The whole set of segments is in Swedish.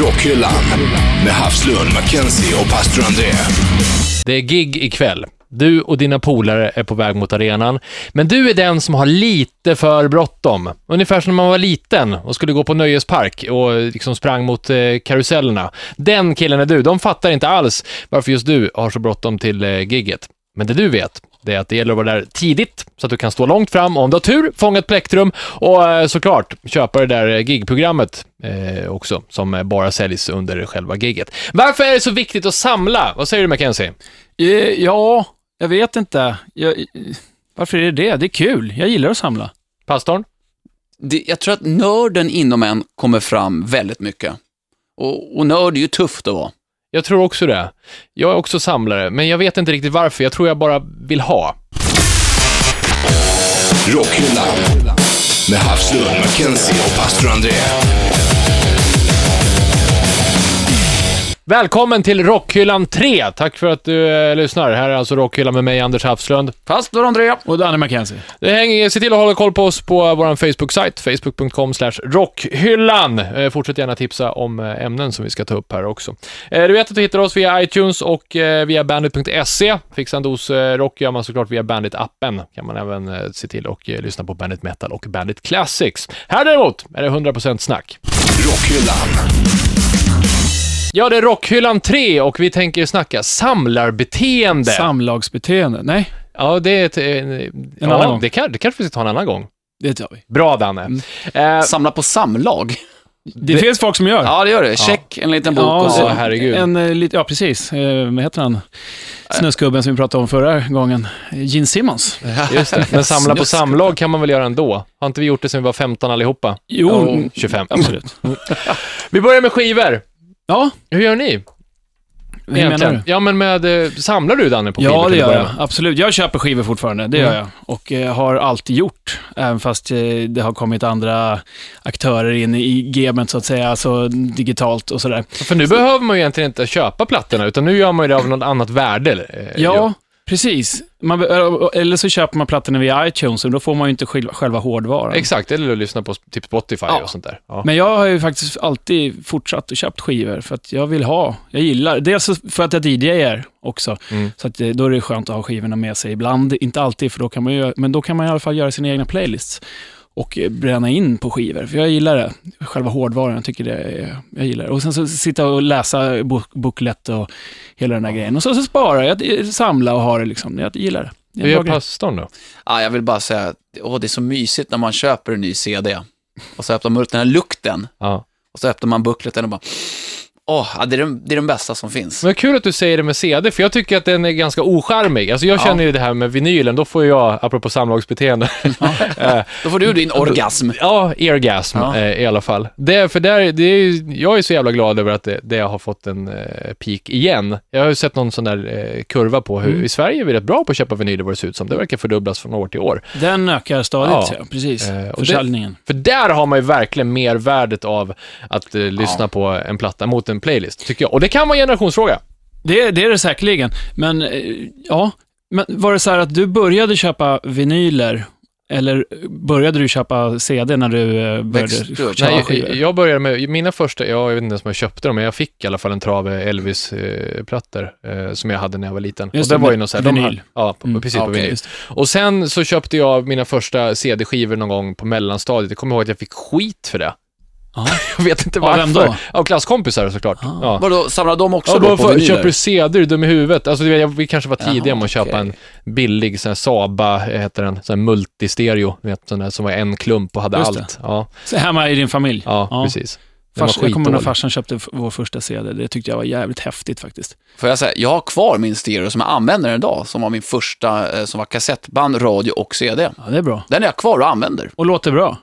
Rockhyllan med Havslund, Mackenzie och pastor André. Det är gig ikväll. Du och dina polare är på väg mot arenan, men du är den som har lite för bråttom. Ungefär som när man var liten och skulle gå på nöjespark och liksom sprang mot eh, karusellerna. Den killen är du. De fattar inte alls varför just du har så bråttom till eh, gigget. Men det du vet, det är att det gäller att vara där tidigt så att du kan stå långt fram och om du har tur fånga ett plektrum och eh, såklart köpa det där eh, gigprogrammet eh, också som eh, bara säljs under själva gigget. Varför är det så viktigt att samla? Vad säger du Mackenzie? Eh, Ja, jag vet inte. Jag, varför är det det? Det är kul. Jag gillar att samla. Pastorn? det, jag tror att nörden inom en kommer fram väldigt mycket. Och, och nörd är ju tufft att vara. Jag tror också det. Jag är också samlare, men jag vet inte riktigt varför. Jag tror jag bara vill ha. Rockhyllan med Havslund, Mackenzie och pastor André. Välkommen till Rockhyllan 3. Tack för att du eh, lyssnar. Här är alltså Rockhyllan med mig, Anders Hafslund. Pastor André. Och Danny McKenzie. Det hänger, se till att hålla koll på oss på vår Facebook-sajt, facebook.com rockhyllan. Eh, fortsätt gärna tipsa om eh, ämnen som vi ska ta upp här också. Eh, du vet att du hittar oss via iTunes och eh, via bandit.se. Fixa en dos eh, rock gör man såklart via Bandit-appen. Kan man även eh, se till och eh, lyssna på Bandit Metal och Bandit Classics. Här däremot är det 100% snack. Rockhyllan. Ja, det är Rockhyllan 3 och vi tänker snacka samlarbeteende. Samlagsbeteende. Nej, ja, det är ett... En, ja, annan gång. Det, kan, det kanske vi ska ta en annan gång. det tar vi. Bra, Danne. Eh, Samla på samlag. Det, finns folk som gör. Ja, det gör det. Check, en liten bok och så. Ja, herregud. En, eh, ja, precis. Eh, vad heter han? Snusgubben som vi pratade om förra gången. Gene Simmons. Just det. Men samla på samlag kan man väl göra ändå? Har inte vi gjort det sen vi var 15 allihopa? Jo, Ja, mm, 25. absolut. Vi börjar med skivor. Ja, Hur gör ni? hur menar du? Ja, men med... eh, Samlar du, Danne, på skivor? Ja, det till att gör jag. Absolut. Jag köper skivor fortfarande, det Mm. gör jag. Och eh, har alltid gjort, även fast eh, det har kommit andra aktörer in i gamet, så att säga, alltså digitalt och sådär. För nu behöver man ju egentligen inte köpa plattorna, utan nu gör man ju det av något annat värde. eh, Ja, precis. Man, eller så köper man plattorna via iTunes och då får man ju inte själva, hårdvaran. Exakt, eller att lyssna på typ Spotify Ja. och sånt där. Ja. Men jag har ju faktiskt alltid fortsatt och köpt skivor för att jag vill ha, jag gillar, dels för att jag DJar också, Mm. så att det, då är det skönt att ha skivorna med sig ibland, inte alltid, för då kan man ju, men då kan man i alla fall göra sina egna playlists och eh, bränna in på skivor, för jag gillar det. Själva hårdvaran, jag tycker det är, jag gillar det. Och sen så sitta och läsa bok, booklet och hela den där grejen. Och så, så spara, jag, jag samla och ha det liksom, jag gillar det. Hur gör pastorn då? Ja, jag vill bara säga att åh, det är så mysigt när man köper en ny CD. Och så öppnar man upp den här lukten. Ja. Och så öppnar man buckleten och bara, åh, ja, det, är den, det är den bästa som finns. Men kul att du säger det med CD, för jag tycker att den är ganska ocharmig. Alltså jag Ja. känner ju det här med vinylen, då får jag, apropå samlagsbeteende, eh, Då får du din orgasm. ja, eargasm Ja. eh, i alla fall. Det, för där, det är, jag är så jävla glad över att det, det har fått en eh, peak igen. Jag har ju sett någon sån där eh, kurva på hur, Mm. i Sverige är vi rätt bra på att köpa vinyler vad det ser ut som. Det verkar fördubblas från år till år. Den ökar stadigt, Ja. ja. precis. Eh, och det- Försäljningen. För där har man ju verkligen mervärdet av att eh, lyssna på en platta mot en playlist, tycker jag. Och det kan vara en generationsfråga. Det, det är det säkerligen. Men eh, ja, men var det så här att du började köpa vinyler eller började du köpa CD när du eh, började köpa Nej, skivor? jag började med, mina första, jag vet inte ens om jag köpte dem, men jag fick i alla fall en trave Elvis-plattor eh, som jag hade när jag var liten. Just och det var ju något så här, de vinyl. hade- Ja, på, Mm. precis på Okej. vinyl. Och sen så köpte jag mina första CD-skivor någon gång på mellanstadiet. Jag kommer ihåg att jag fick skit för det. Ja. Jag vet inte Av varför. vem då? Av klasskompisar såklart. Ah. Ja. Vadå, samlar de också Ja, då på för, vinyler? köper du CD, du dum i huvudet? Alltså, vet, jag- vi kanske var tidiga med att köpa en billig sån här Saba, eh, heter den, sån här multistereo, vet, sån där som var en klump och hade allt. Ja, Så hemma i din familj? ja, Ja. precis. Fars, jag kommer ihåg när farsan köpte vår första CD. Det tyckte jag var jävligt häftigt faktiskt. Får jag säga, jag har kvar min stereo som jag använder idag, som var min första, eh, som var kassettband, radio och CD. Ja, det är bra. Den är jag kvar och använder. Och låter bra.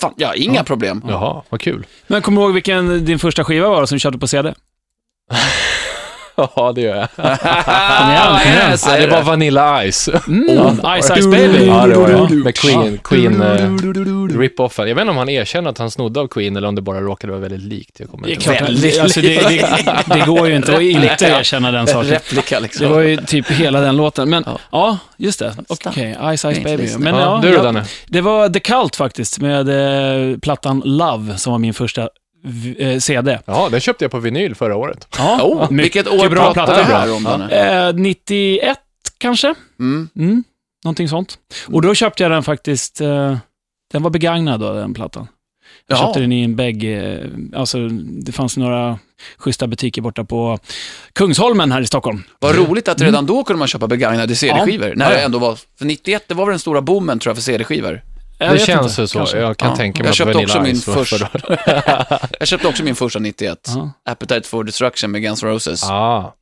Fan, ja, inga problem. Jaha, vad kul. Men kommer du ihåg vilken din första skiva var som du köpte på CD? Ja, det gör jag. Kom igen, Ja, kom igen. Nej, det var det. Vanilla Ice. Mm, Ice Ice Baby. Ja, det var Ja. det. Med Queen, Queen uh, rip-offen. Jag vet inte om han erkänner att han snodde av Queen eller om det bara råkade vara väldigt likt. Jag kommer Det är inte klart. Väldigt det, alltså, det, det, det går ju inte att inte erkänna den saken. Replika Det liksom. var ju typ hela den låten. Men Ja. ja, just det. Okej, Ice Ice Baby. Men, Ja, ja, du då, Danne? Det var The Cult faktiskt, med eh, plattan Love, som var min första eh, CD. Ja, den köpte jag på vinyl förra året. Ja, Oh, vilket år bra pratar vi här om? Danne? Eh, 91 kanske? Mm. Mm, någonting sånt. Och då köpte jag den faktiskt, eh, den var begagnad då, den plattan. Jag köpte den i en bägg, eh, alltså det fanns några schyssta butiker borta på Kungsholmen här i Stockholm. Vad roligt att redan då kunde man köpa begagnade CD-skivor. Ja. När det ändå var, för 91, det var väl den stora boomen tror jag för CD-skivor. Jag det känns inte, så. kanske. Jag kan Ja. tänka mig Jag att köpte Vanilla också min Ice var första. Jag köpte också min första 91, Ja, Appetite for Destruction med Guns N' Roses. Ah.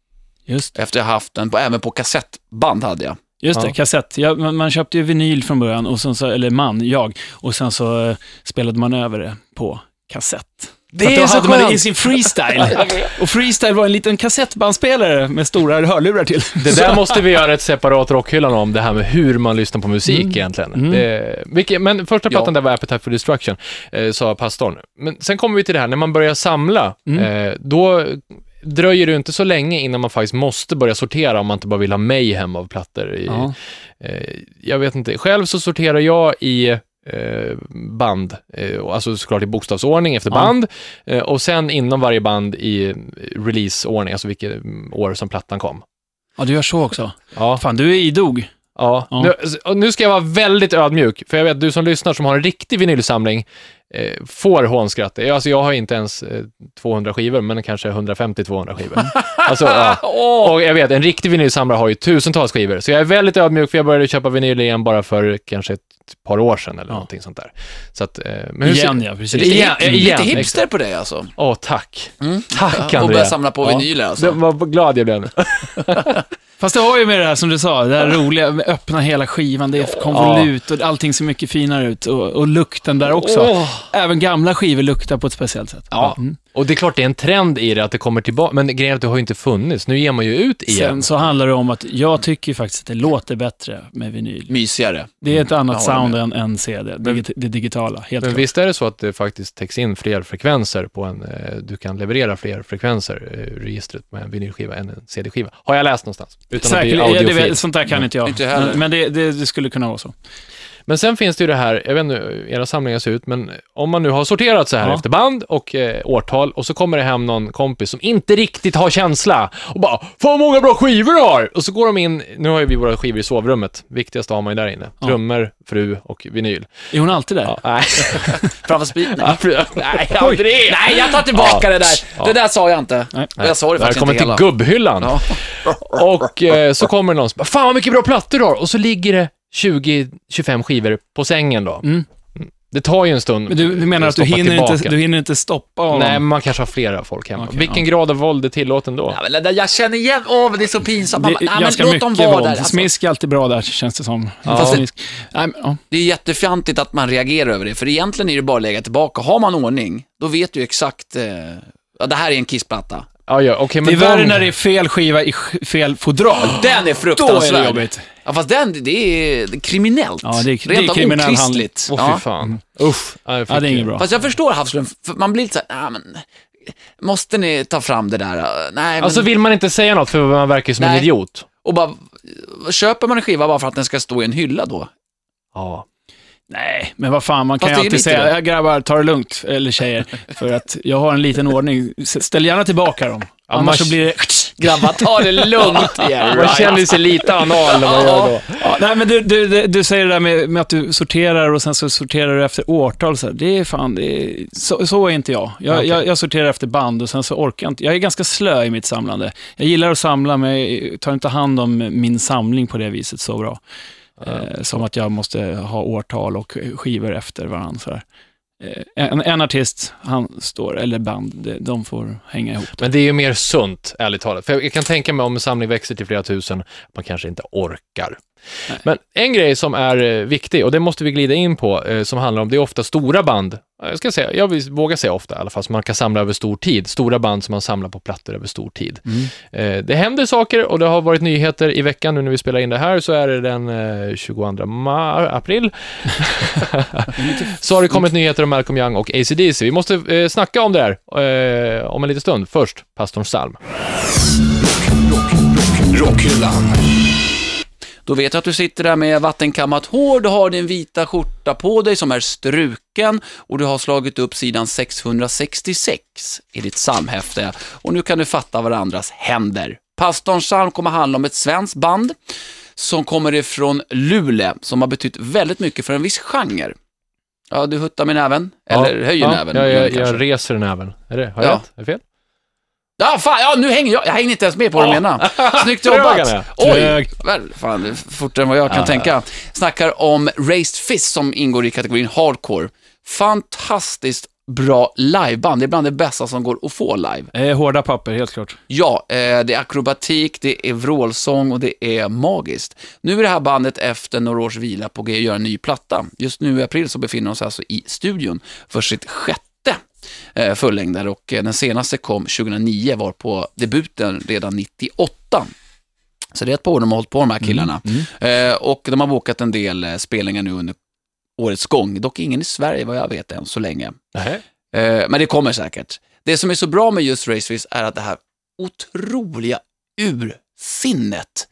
just det. Efter jag haft den, på, även på kassettband hade jag. Just det, Ja. kassett. Ja, man, man köpte ju vinyl från början, och sen så, eller man, jag, och sen så eh, spelade man över det på kassett. Det är då så hade man det i sin freestyle. och freestyle var en liten kassettbandspelare med stora hörlurar till. Det där måste vi göra ett separat rockhyllan om, det här med hur man lyssnar på musik Mm. egentligen. Mm. Det, vilket, men första plattan Ja. där var Appetite for Destruction, eh, sa pastorn. Men sen kommer vi till det här, när man börjar samla, Mm. eh, då dröjer det inte så länge innan man faktiskt måste börja sortera om man inte bara vill ha mayhem av plattor. I, Ja. eh, jag vet inte, själv så sorterar jag i band, eh, alltså såklart i bokstavsordning efter Ja. band, eh, och sen inom varje band i releaseordning, alltså vilket år som plattan kom. ja, du gör så också. Ja. Fan, du är idog. Ja, Ja. Nu, och nu ska jag vara väldigt ödmjuk, för jag vet du som lyssnar som har en riktig vinylsamling eh, får hånskratt. Jag- Alltså jag har inte ens eh, 200 skivor, men kanske 150-200 skivor. alltså, ja. Och jag vet, en riktig vinylsamlare har ju tusentals skivor, så jag är väldigt ödmjuk, för jag började köpa vinyl igen bara för kanske ett par år sedan eller Ja. någonting sånt där. Så att, eh, men hur ser- Igen, ja, precis. Lite- Igen, igen, lite hipster på dig alltså. Åh, tack. Mm. Tack, Och Andrea. börja samla på Ja. vinyler alltså. Det vad glad jag blev nu. Fast det har ju med det här som du sa, det här roliga, med öppna hela skivan, det är konvolut och allting ser mycket finare ut. Och, och lukten där också. Även gamla skivor luktar på ett speciellt sätt. Ja, Mm. Och det är klart det är en trend i det, att det kommer tillbaka, men grejen är att det har ju inte funnits. Nu ger man ju ut igen. Sen så handlar det om att jag tycker faktiskt att det låter bättre med vinyl. Mysigare. Det är ett annat sound än, än CD, digit, det digitala. Helt Men klart. visst är det så att det faktiskt täcks in fler frekvenser på en, eh, du kan leverera fler frekvenser eh, ur registret med en vinylskiva än en CD-skiva. Har jag läst någonstans. Utan att bli Säkert, ja, det, audiofil. sånt där kan inte jag. Inte jag heller. men men det, det, det skulle kunna vara så. Men sen finns det ju det här, jag vet inte hur era samlingar ser ut, men om man nu har sorterat så här Ja. efter band och eh, årtal och så kommer det hem någon kompis som inte riktigt har känsla och bara “Fan vad många bra skivor du har!” Och så går de in, nu har ju vi våra skivor i sovrummet, viktigaste har man ju där inne. Trummor, fru och vinyl. Är hon alltid där? Ja, nej. Framför. Ja, fru- nej, aldrig! Nej, jag tar tillbaka det där. Det där sa jag inte. Och jag sa det faktiskt Välkommen inte till hela. gubbhyllan. Och eh, så kommer någon som bara, fan vad mycket bra plattor du har! Och så ligger det 20-25 skivor på sängen då. Mm. Det tar ju en stund. Men du, du menar att du stoppa hinner, tillbaka. inte, du hinner inte stoppa honom? Nej, man kanske har flera folk hemma. Okej, Vilken ja. grad av våld är tillåten då? Ja, men det jag känner igen, åh, men det är så pinsamt. det nej, ganska men låt dem vara våld. där. Alltså, Smisk är alltid bra där, känns det som. Ja. Smisk. Nej, men, ja. det är jättefjantigt att man reagerar över det, för egentligen är det bara att lägga tillbaka. Har man ordning, då vet du exakt, eh, ja, det här är en kissplatta. Ja, ja, okej, Det men är värre när det är fel skiva i fel fodral. Den är Då är fruktansvärd. det jobbigt. Ja, fast den, det är kriminellt. Ja, det är- det är Rent av kriminell okristligt. Åh, ja. fy fan. Usch. Ja, det är inget bra. Fast jag förstår Havslund, för man blir lite såhär, nej men, måste ni ta fram det där? Nej, men, Alltså vill man inte säga något för man verkar som en Nej. idiot. och bara, köper man en skiva bara för att den ska stå i en hylla då? Ja. Nej, men vad fan, man kan Fast ju det är alltid lite säga, det. "Ja, grabbar, ta det lugnt, eller tjejer, för att jag har en liten ordning. S- Ställ gärna tillbaka dem. Annars så blir det... Grabbar, ta det lugnt. Yeah, Man känner sig lite anal när man gör då. Ja, nej, men du, du, du, säger det där med, med att du sorterar och sen så sorterar du efter årtal. Så här. Det är fan, det är, så, så är inte jag. Jag, Okej. jag. jag sorterar efter band och sen så orkar jag inte. Jag är ganska slö i mitt samlande. Jag gillar att samla, men jag tar inte hand om min samling på det viset så bra. Eh, som att jag måste ha årtal och skivor efter varandra. Så här. Eh, en, en artist, han står, eller band, de, de får hänga ihop. Men det är ju mer sunt, ärligt talat. För jag kan tänka mig om en samling växer till flera tusen, man kanske inte orkar. Nej. Men en grej som är eh, viktig, och det måste vi glida in på, eh, som handlar om, det är ofta stora band. Jag ska säga, jag vågar säga ofta i alla fall, som man kan samla över stor tid. Stora band som man samlar på plattor över stor tid. Eh, det händer saker och det har varit nyheter i veckan, nu när vi spelar in det här, så är det den eh, 22 ma- april. så har det kommit nyheter om Malcolm Young och AC/DC. Vi måste eh, snacka om det här eh, om en liten stund. Först, pastorns psalm. Rockhyllan. Då vet jag att du sitter där med vattenkammat hår, du har din vita skjorta på dig som är struken och du har slagit upp sidan 666 i ditt psalmhäfte och nu kan du fatta varandras händer. Pastorns psalm kommer handla om ett svenskt band som kommer ifrån Luleå, som har betytt väldigt mycket för en viss genre. Ja, du huttar med näven, eller höjer ja, näven. Ja, jag, kanske. jag reser näven. Är det, har jag Ja. rätt? Är det fel? Ja, fan, ja, nu hänger jag. Jag hänger inte ens med på vad du menar. Snyggt jobbat. Oj, väl, fan, det är fortare än vad jag kan Ja, tänka. Snackar om Raised Fist som ingår i kategorin Hardcore. Fantastiskt bra liveband. Det är bland det bästa som går att få live. Eh, hårda papper, helt klart. Ja, eh, det är akrobatik, det är vrålsång och det är magiskt. Nu är det här bandet efter några års vila på G att göra en ny platta. Just nu i april så befinner de sig alltså i studion för sitt sjätte eh, fullängdare och eh, den senaste kom 2009, var på debuten redan 98. Så det är ett par år de har hållit på de här killarna. Eh, och de har bokat en del spelningar nu under årets gång, dock ingen i Sverige vad jag vet än så länge. Eh, men det kommer säkert. Det som är så bra med just Raceface är att det här otroliga ursinnet,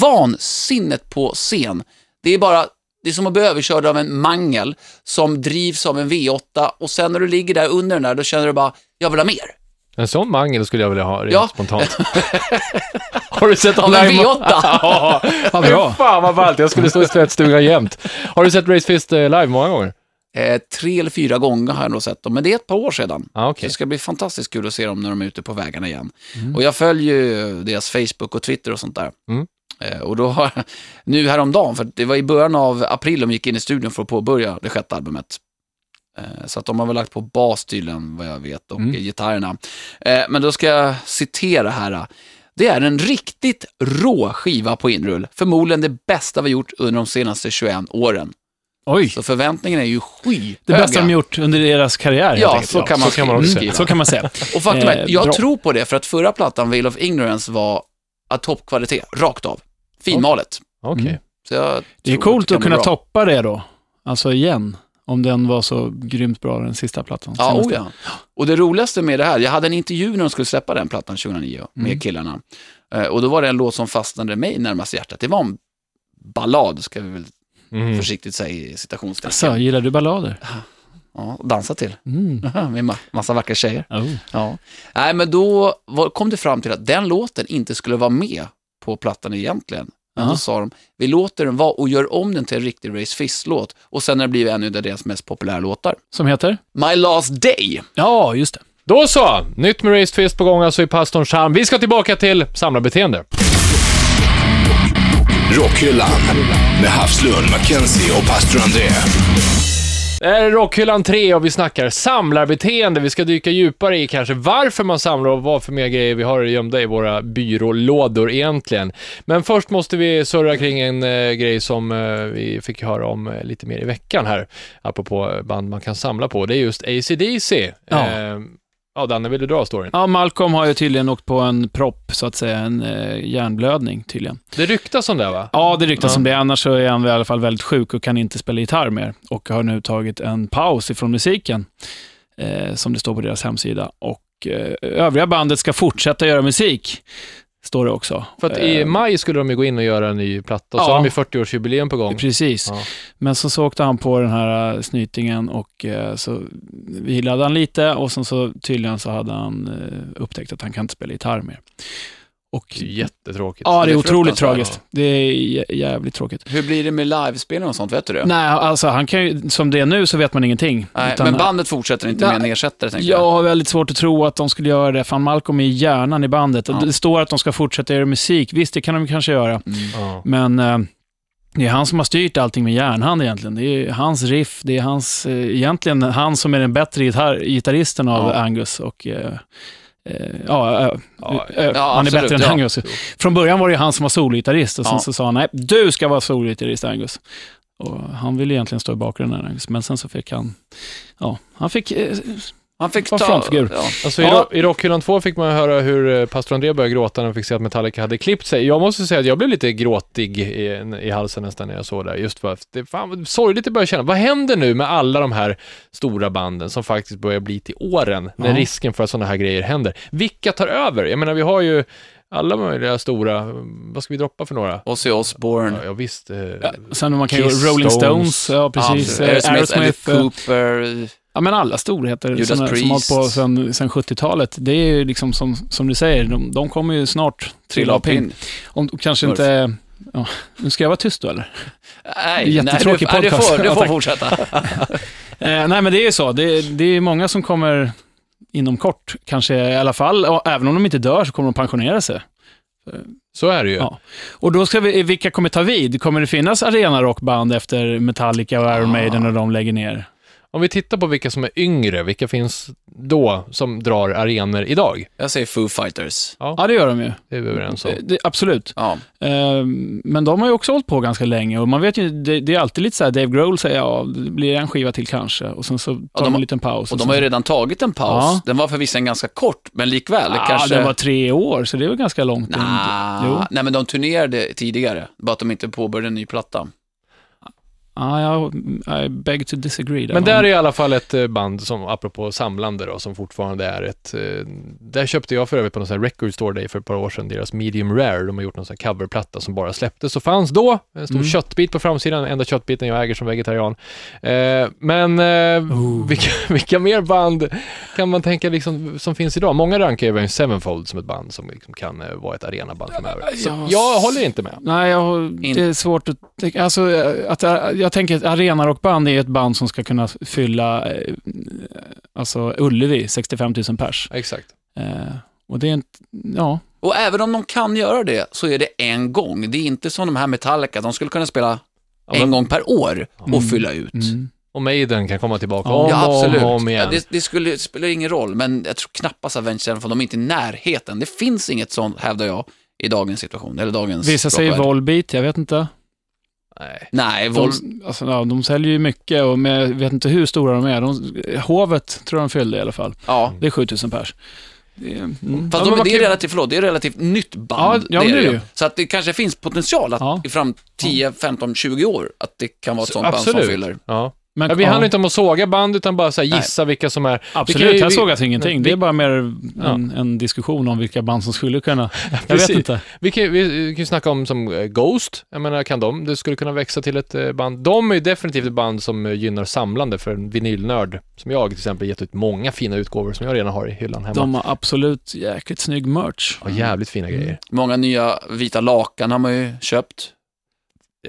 vansinnet på scen. Det är bara, det är som att bli överkörd av en mangel som drivs av en V8 och sen när du ligger där under den där, då känner du bara, jag vill ha mer. En sån mangel skulle jag vilja ha rent Ja. spontant. Har du sett Av en live- V8. Ja, bra. Fan vad ballt, jag skulle stå i tvättstugan jämt. Har du sett Race Fist eh, live många gånger? Eh, tre eller fyra gånger har jag nog sett dem, men det är ett par år sedan. Ja, okej. Det ska bli fantastiskt kul att se dem när de är ute på vägarna igen. Och jag följer ju deras Facebook och Twitter och sånt där. Mm. Eh, Och då har, nu häromdagen, för det var i början av april de gick in i studion för att påbörja det sjätte albumet. Eh, Så att de har väl lagt på bas tydligen, vad jag vet, och Mm. gitarrerna. Eh, Men då ska jag citera här. Det är en riktigt rå skiva på inrull. Förmodligen det bästa vi gjort under de senaste 21 åren. Oj, Så förväntningen är ju skyhöga. det bästa de gjort under deras karriär Ja, så kan man, så kan man säga. Så kan man säga. Och faktum är, jag tror på det för att förra plattan, Veil of Ignorance, var av toppkvalitet, rakt av. Finmalet. Okej. Mm. Det är coolt att bli kunna bra. toppa det då. Alltså igen. Om den var så grymt bra, den sista plattan. Ja, oh ja. Och det roligaste med det här, jag hade en intervju när de skulle släppa den plattan 2009 med Mm. killarna. Eh, Och då var det en låt som fastnade mig närmast hjärtat. Det var en ballad, ska vi väl Mhm. försiktigt säga i citationstecken. Alltså, gillar du ballader? Ja, och dansa till. Mm. med ma- massa vackra tjejer. Oh. Ja. Nej, men då kom det fram till att den låten inte skulle vara med på plattan egentligen. Men då sa de, vi låter den vara och gör om den till en riktig Race Fist-låt. Och sen har det blivit en av deras mest populära låtar. Som heter? My Last Day. Ja, just det. Då så, nytt med Race Fist på gång alltså i pastorns charm. Vi ska tillbaka till samlarbeteende. Rockhyllan med Havslund, Mackenzie och pastor André. Det här är Rockhyllan 3 och vi snackar samlarbeteende. Vi ska dyka djupare i kanske varför man samlar och vad för mer grejer vi har gömda i våra byrålådor egentligen. Men först måste vi surra kring en eh, grej som eh, vi fick höra om eh, lite mer i veckan här, apropå band man kan samla på. Det är just AC/DC. Ja. Ja, Danne, vill du dra storyn? Ja, Malcolm har ju tydligen åkt på en propp, så att säga, en eh, hjärnblödning tydligen. Det ryktas om det, va? Ja, det ryktas Ja. om det. Annars så är han i alla fall väldigt sjuk och kan inte spela gitarr mer. Och har nu tagit en paus ifrån musiken, eh, som det står på deras hemsida. Och eh, övriga bandet ska fortsätta göra musik, står det också. För att i Eh, maj skulle de ju gå in och göra en ny platta, och så Ja. har de ju 40-årsjubileum på gång. Precis. Ja. Men så, så åkte han på den här eh, snytingen och eh, så vilade han lite och sen så tydligen så hade han upptäckt att han kan inte spela gitarr mer. Och, jättetråkigt. ja, det Det är otroligt tragiskt. Det är jä- jävligt tråkigt. Hur blir det med livespelen och sånt, vet du det? Nej, alltså han kan ju, som det är nu så vet man ingenting. Nej, Utan- men bandet fortsätter inte med en Nej. ersättare, tänker Jag jag. har väldigt svårt att tro att de skulle göra det. Fan, Malcolm är hjärnan i bandet. Ja. Det står att de ska fortsätta göra musik. Visst, det kan de kanske göra. Mm. Ja. Men eh, det är han som har styrt allting med järnhand egentligen. Det är hans riff, det är hans, eh, egentligen han som är den bättre gitarr, gitarristen av Ja. Angus. Och, eh, ja, eh, Ja, eh, ja, han är bättre än ja. Angus. Från början var det ju han som var sologitarrist och sen Ja. så sa han, nej, du ska vara sologitarrist Angus. Och han ville egentligen stå i bakgrunden, Angus, men sen så fick han, ja, han fick eh, Han fick ta... frontfigur. Ja. Alltså Ja. i, ro- i Rockhyllan 2 fick man höra hur eh, pastor André började gråta när han fick se att Metallica hade klippt sig. Jag måste säga att jag blev lite gråtig i, i halsen nästan när jag såg det. Just för att det fan sorgligt att börja känna. Vad händer nu med alla de här stora banden som faktiskt börjar bli till åren när Ja. risken för att sådana här grejer händer? Vilka tar över? Jag menar, vi har ju alla möjliga stora, vad ska vi droppa för några? Ozzy Osbourne. Ja, ja visst. Eh, Ja, sen man kan ju Kiss, Rolling Stones. Stones, ja precis. Ja, Aerosmith, Aerosmith, eh, Cooper. Ja men alla storheter Judas som, som har hållit på sen, sen 70-talet. Det är ju liksom som, som du säger, de, de kommer ju snart trilla av pinn. Om, kanske Murph. inte... Ja, nu ska jag vara tyst då eller? Nej, Jättetråkig nej, du, nej, du podcast. får, du Ja, får tack. fortsätta. Eh, nej, men det är ju så. Det, det är många som kommer inom kort, kanske i alla fall. Och även om de inte dör så kommer de pensionera sig. så är det ju. Ja. Och då ska vi, vilka kommer ta vid? Kommer det finnas arenarockband efter Metallica och Iron Maiden och de lägger ner? Om vi tittar på vilka som är yngre, vilka finns då som drar arenor idag? Jag säger Foo Fighters. Ja, det gör de ju. Det är vi överens om. Eh, Det, absolut. Ja. Eh, men de har ju också hållit på ganska länge och man vet ju, det, det är alltid lite så här, Dave Grohl säger ja, det blir en skiva till kanske och sen så tar de de, en liten paus. Och de sen har ju redan tagit en paus. Ja. Den var förvisso en ganska kort, men likväl. Ja, kanske... det var tre år, så det var ganska långt. Nah, Jo. Nej, men de turnerade tidigare. Bara att de inte påbörjade en ny platta. Ja, jag, I beg to disagree. Där. Men där är i alla fall ett eh, band som, apropå samlande då, som fortfarande är ett... Eh, där köpte jag för övrigt på någon sån här record store day för ett par år sedan, deras medium rare. De har gjort någon sån här coverplatta som bara släpptes och fanns då. En stor Mm. köttbit på framsidan, enda köttbiten jag äger som vegetarian. Eh, men eh, Oh. vilka, vilka mer band kan man tänka liksom, som finns idag? Många rankar ju Sevenfold som ett band som liksom kan vara ett arenaband framöver. Så Ja, jag håller inte med. Nej, jag, det är svårt att. Alltså, att, jag tänker att arenarockband är ett band som ska kunna fylla eh, alltså Ullevi, 65 000 pers. Exakt. Eh, och det är inte, ja, Och även om de kan göra det, så är det en gång. Det är inte som de här Metallica, de skulle kunna spela Ja, en men- gång per år och Mm. fylla ut. mm. Och Maiden kan komma tillbaka Ja, om Ja, absolut. om, och om igen. Ja, det, det skulle, spelar ingen roll, men jag tror knappast Avenged Sevenfold, de är inte i närheten. Det finns inget sånt, hävdar jag, i dagens situation, eller dagens Vissa säger. Volbeat, jag vet inte. Nej. Nej, Vol... De, alltså, ja, de säljer ju mycket och med, jag vet inte hur stora de är. De, hovet tror jag de fyllde i alla fall. Ja. Det är 7000 pers. Det är, mm. Fast Ja, de, det, är relativt, förlåt, det är relativt nytt band. Ja, ja, det är det ju. Så att det kanske finns potential att Ja. i fram 10, 15, 20 år, att det kan vara ett Så- sånt band som absolut. fyller. Ja. Men, Ja, vi ja, handlar inte om att såga band, utan bara så här, gissa vilka som är... Absolut, vi kan ju- här vi- sågas ingenting. vi- Det är bara mer en, Ja. en diskussion om vilka band som skulle kunna... Jag vet inte. Vi kan, vi, vi kan ju snacka om som eh, Ghost, jag menar kan de, det skulle kunna växa till ett eh, band. De är ju definitivt ett band som eh, gynnar samlande för en vinylnörd, som jag till exempel gett ut många fina utgåvor som jag redan har i hyllan hemma. De har absolut jäkligt snygg merch. har jävligt fina Mm. grejer. Många nya vita lakan har man ju köpt.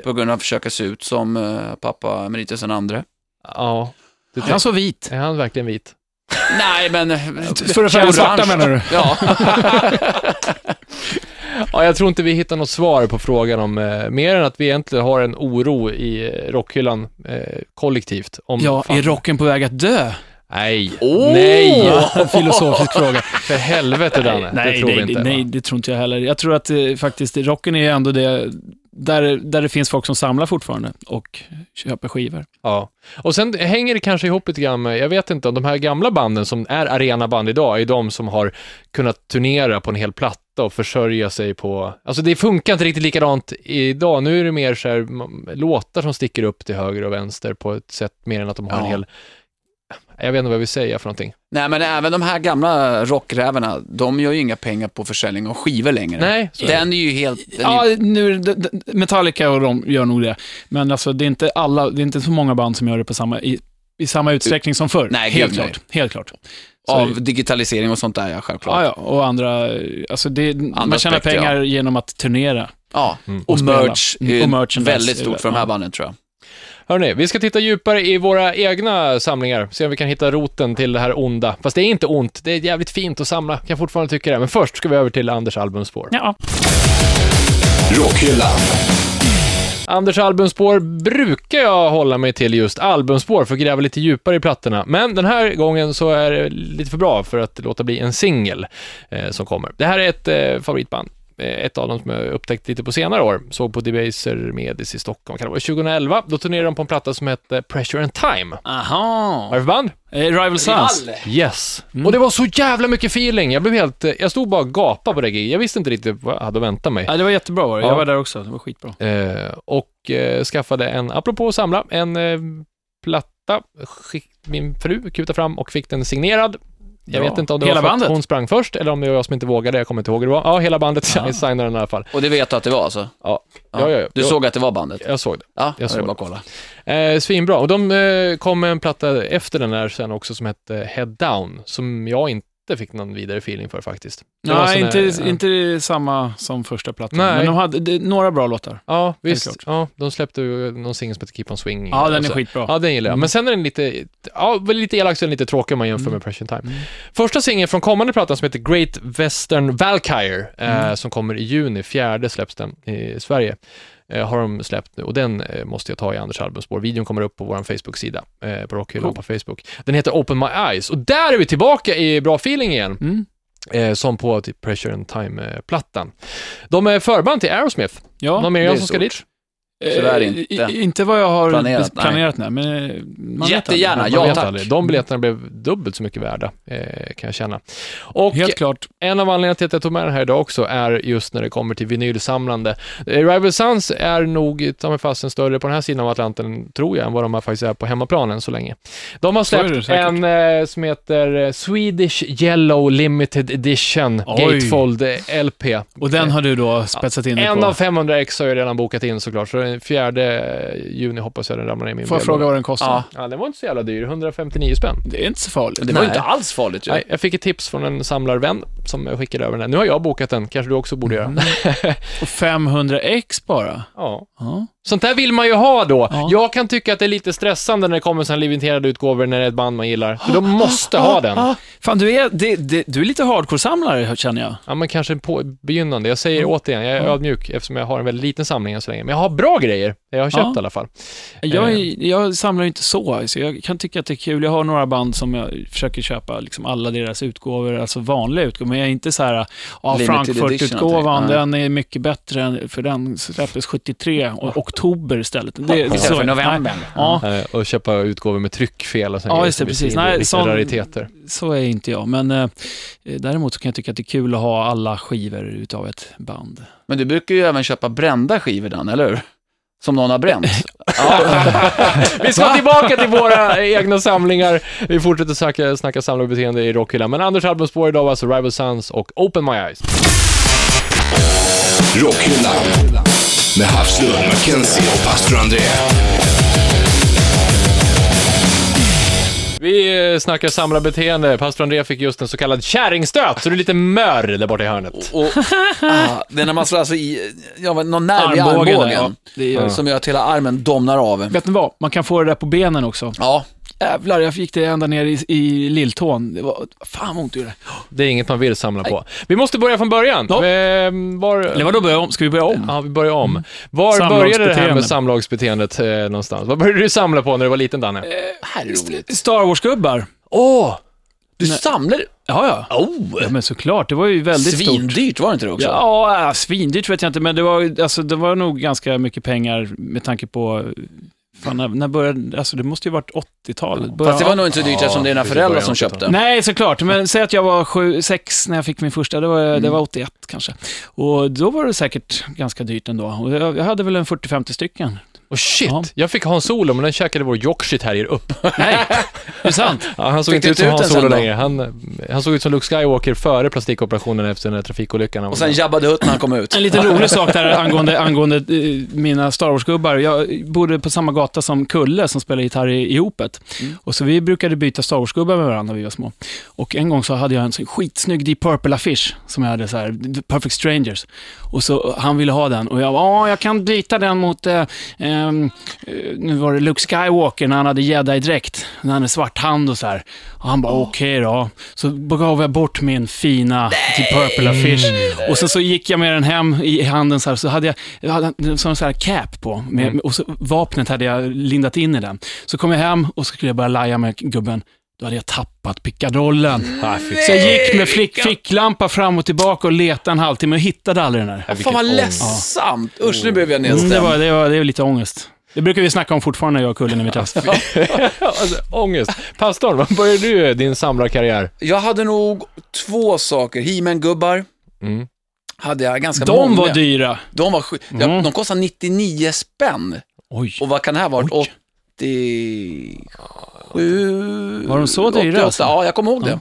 På grund av att försöka se ut som pappa Emeritus den andre. Ja. Det, Är han så vit? är han verkligen vit? Nej, men... För att färga svarta menar du? Ja. Ja, jag tror inte vi hittar något svar på frågan om, eh, mer än att vi egentligen har en oro i eh, rockhyllan eh, kollektivt. Om, Ja, fan- är rocken på väg att dö? Nej, Åh! nej, En filosofisk fråga. för helvete Danne, det tror vi nej, inte. nej, va? det tror inte jag heller. Jag tror att eh, faktiskt rocken är ändå det, där, där det finns folk som samlar fortfarande och köper skivor. Ja, och sen hänger det kanske ihop lite grann med, jag vet inte, om de här gamla banden som är arenaband idag, är de som har kunnat turnera på en hel platta och försörja sig på, alltså det funkar inte riktigt likadant idag, nu är det mer så här, låtar som sticker upp till höger och vänster på ett sätt mer än att de har en Ja. hel, jag vet inte vad jag vill säga för någonting. Nej, men även de här gamla rockrävarna, de gör ju inga pengar på försäljning av skivor längre. Nej, så. Den är ju helt... Ja, ju, nu, Metallica och de gör nog det. Men alltså, det är inte alla, det är inte så många band som gör det på samma, i, i samma utsträckning som förr. Nej, helt gud, klart. Helt klart. Så- av digitalisering och sånt där, ja, självklart. Ja, ja, och andra, alltså det, man tjänar aspekter, pengar genom att turnera. Ja, Mm. och, Och merch Mm, är och merchandise väldigt stort för de här ja. banden tror jag. Hörrni, vi ska titta djupare i våra egna samlingar, se om vi kan hitta roten till det här onda. Fast det är inte ont, det är jävligt fint att samla, kan jag fortfarande tycka det. Men först ska vi över till Anders albumspår. Ja. Rockhyllan. Anders albumspår brukar jag hålla mig till just albumspår för att gräva lite djupare i plattorna. Men den här gången så är det lite för bra för att låta bli en singel eh, som kommer. Det här är ett eh, favoritband ett av dem som jag upptäckt lite på senare år. Såg på Debaser Medis i Stockholm, kan det vara 2011. Då turnerade de på en platta som hette Pressure and Time. Aha. Vad är det för band? Eh, Rival Sons. Yes. Mm. Och det var så jävla mycket feeling. Jag blev helt, eh, jag stod bara och gapade på det giget. Jag visste inte riktigt vad jag hade att vänta mig. Ja, det var jättebra var det. Ja. Jag var där också. Det var skitbra. Eh, och eh, skaffade en, apropå att samla, en eh, platta. Skick, min fru kutade fram och fick den signerad. Jag Ja. vet inte om det Hela var för bandet? att hon sprang först eller om det var jag som inte vågade. Jag kommer inte ihåg hur det var. Ja, hela bandet. Ja. Signade den i alla fall. Och det vet du att det var alltså? Ja, ja, ja. ja. Du Jag- såg att det var bandet? Jag såg det. Ja, Jag såg såg bara det. kolla. Eh, svinbra. Och de eh, kom med en platta efter den där sen också som hette Head Down, som jag inte fick någon vidare feeling för faktiskt. Det Nej, inte, här- inte samma som första plattan. Nej. Men de hade det, några bra låtar. Ja, visst. Ja, de släppte någon singel som heter Keep On Swinging. Ja, den är så- skitbra. Ja, den gillar jag. Mm. Men sen är den lite, ja, lite elak så är den lite tråkig om man jämför Mm. med Pressure Time. Mm. Första singeln från kommande plattan som heter Great Western Valkyrie, eh, Mm. som kommer i juni, fjärde släpps den i Sverige, har de släppt nu och den eh, måste jag ta i Anders albumspår. Videon kommer upp på vår Facebook-sida, eh, på Rockhyllan på Facebook. Den heter Open My Eyes och där är vi tillbaka i bra feeling igen. Mm. Eh, som på typ Pressure and Time-plattan. De är förband till Aerosmith. Ja, Någon mer som ska dit? Är Eh, inte. i- Inte vad jag har Planerat, planerat, nej. men eh, man Jättegärna, ja Man vet tack. aldrig. De biljetterna blev dubbelt så mycket värda, eh, kan jag känna. Och Helt klart. en av anledningarna till att jag tog med den här idag också är just när det kommer till vinylsamlande. Eh, Rival Sons är nog, ta mig fasen, större på den här sidan av Atlanten, tror jag, än vad de här faktiskt är på hemmaplanen så länge. De har släppt en eh, som heter eh, Swedish Yellow Limited Edition Oj. Gatefold eh, LP. Och den har du då spetsat in dig En på. av 500 ex har jag redan bokat in såklart, så den fjärde juni hoppas jag den ramlar ner min Får jag fråga vad den kostar? Ja. Ja, den var inte så jävla dyr, 159 spänn. Det är inte så farligt. Det var ju Nej. inte alls farligt ju. Nej, jag fick ett tips från en samlarvän som jag skickade över den. Nu har jag bokat den, kanske du också borde Mm. göra. Och 500 ex bara? ja. Ja. Sånt där vill man ju ha då. Ja. Jag kan tycka att det är lite stressande när det kommer sådana limiterade utgåvor när det är ett band man gillar. För de måste ha den. Ah, fan, du är, det, det, du är lite hardcore-samlare känner jag. Ja, men kanske på begynnande. Jag säger Mm. återigen, jag är Ja. ödmjuk eftersom jag har en väldigt liten samling än så länge. Men jag har bra grejer. Jag har köpt Ja. i alla fall. Jag, Eh. är- jag samlar ju inte så, så jag kan tycka att det är kul. Jag har några band som jag försöker köpa liksom alla deras utgåvor, alltså vanliga utgåvor, men jag är inte så här, ja, Frankfurt-utgåvan, den är mycket bättre, än, för den släpptes 73, och oktober istället. Det, Istället så- för november. Nej, ja, Eh, Och köpa utgåvor med tryckfel och sånt Ja, just det, precis. Nej, sån- rariteter. så är inte jag, men eh, däremot så kan jag tycka att det är kul att ha alla skivor utav ett band. Men du brukar ju även köpa brända skivor Dan, eller hur? Som någon har bränt. Vi ska tillbaka till våra egna samlingar. Vi fortsätter snacka, snacka samlarbeteende i rockhyllan. Men Anders albumspår idag var alltså Rival Sons och Open My Eyes. Rockhyllan. Med Havslund, Mackenzie och pastor André. Vi eh, snackar samlarbeteende. Pastor André fick just en så kallad kärringstöt, så det är lite mör där borta i hörnet. Och, ah, det är när man slår alltså i, ja, någon nerv i Armbågen, armbågen. ja. Det gör- Som gör att hela armen domnar av. Vet ni vad? Man kan få det där på benen också. Ja, Jävlar, jag fick det ända ner i, i lilltån. Det var, fan vad ont det gjorde. Det är inget man vill samla på. Vi måste börja från början. Ja. Eh, Var... Eller vadå, börja om? Ska vi börja om? Ja, vi börjar om. Var började det här med samlagsbeteendet eh, någonstans? Vad började du samla på när du var liten, Danne? här är roligt. Star Wars-gubbar. Åh! Du Nej. samlar? Ja, ja. Oh! ja. men såklart, det var ju väldigt stort. Svindyrt var det inte det också? Ja, äh, svindyrt vet jag inte, men det var, alltså, det var nog ganska mycket pengar med tanke på... Fan, när, när började... Alltså det måste ju varit 80-talet. Fast det var nog inte så dyrt Ja, eftersom det är dina föräldrar som köpte. Nej, såklart. Men säg att jag var sju, sex när jag fick min första. Det var, det var 81 kanske. Och då var det säkert ganska dyrt ändå. Och jag, jag hade väl en 40-50 stycken. Och shit, Ja. jag fick Han Solo, men den käkade vår Yorkshire terrier upp. Nej, det är sant. Ja, han såg Fick inte ut som ut Han den Solo längre. Han, han såg ut som Luke Skywalker före plastikoperationen efter den där trafikolyckan. Och sen Jabba the Hutt när han kom ut. En liten rolig sak där angående, angående eh, mina Star Wars-gubbar. Jag bodde på samma gata som Kulle som spelar gitarr i, i Opet. Mm. Och så vi brukade byta Star Wars-gubbar med varandra när vi var små. Och en gång så hade jag en sån skitsnygg Deep Purple-affisch som jag hade så här, Perfect Strangers. Och så han ville ha den och jag ja, jag kan byta den mot, eh, ehm, eh, nu var det Luke Skywalker när han hade jedi-dräkt. När han hade svart hand och så här. Och han bara, okej då. Så gav jag bort min fina Deep Purple-affisch. Och sen så gick jag med den hem i handen så här, så hade jag, jag hade sån så här cap på. Med, Mm. Och så vapnet hade jag lindat in i den. Så kom jag hem och så skulle jag börja laja med gubben. Då hade jag tappat pickadollen. Så jag gick med flick, ficklampa fram och tillbaka och letade en halvtimme och hittade aldrig den där. vilken Fan vad ledsamt. Usch, nu blev jag Mm, nedstämd. det, var, det, var, det var lite ångest. Det brukar vi snacka om fortfarande, jag och Kulle, när vi träffas. alltså, ångest. Pastorn, vad började du din samlarkarriär? Jag hade nog två saker. He-Man-gubbar Mm. hade jag ganska De många. var dyra. De var ja, Mm. De kostade 99 spänn. Oj. Och vad kan det här ha varit? Oj. 87... Var de så dyra 88, alltså? Ja, jag kommer ihåg Ja. det.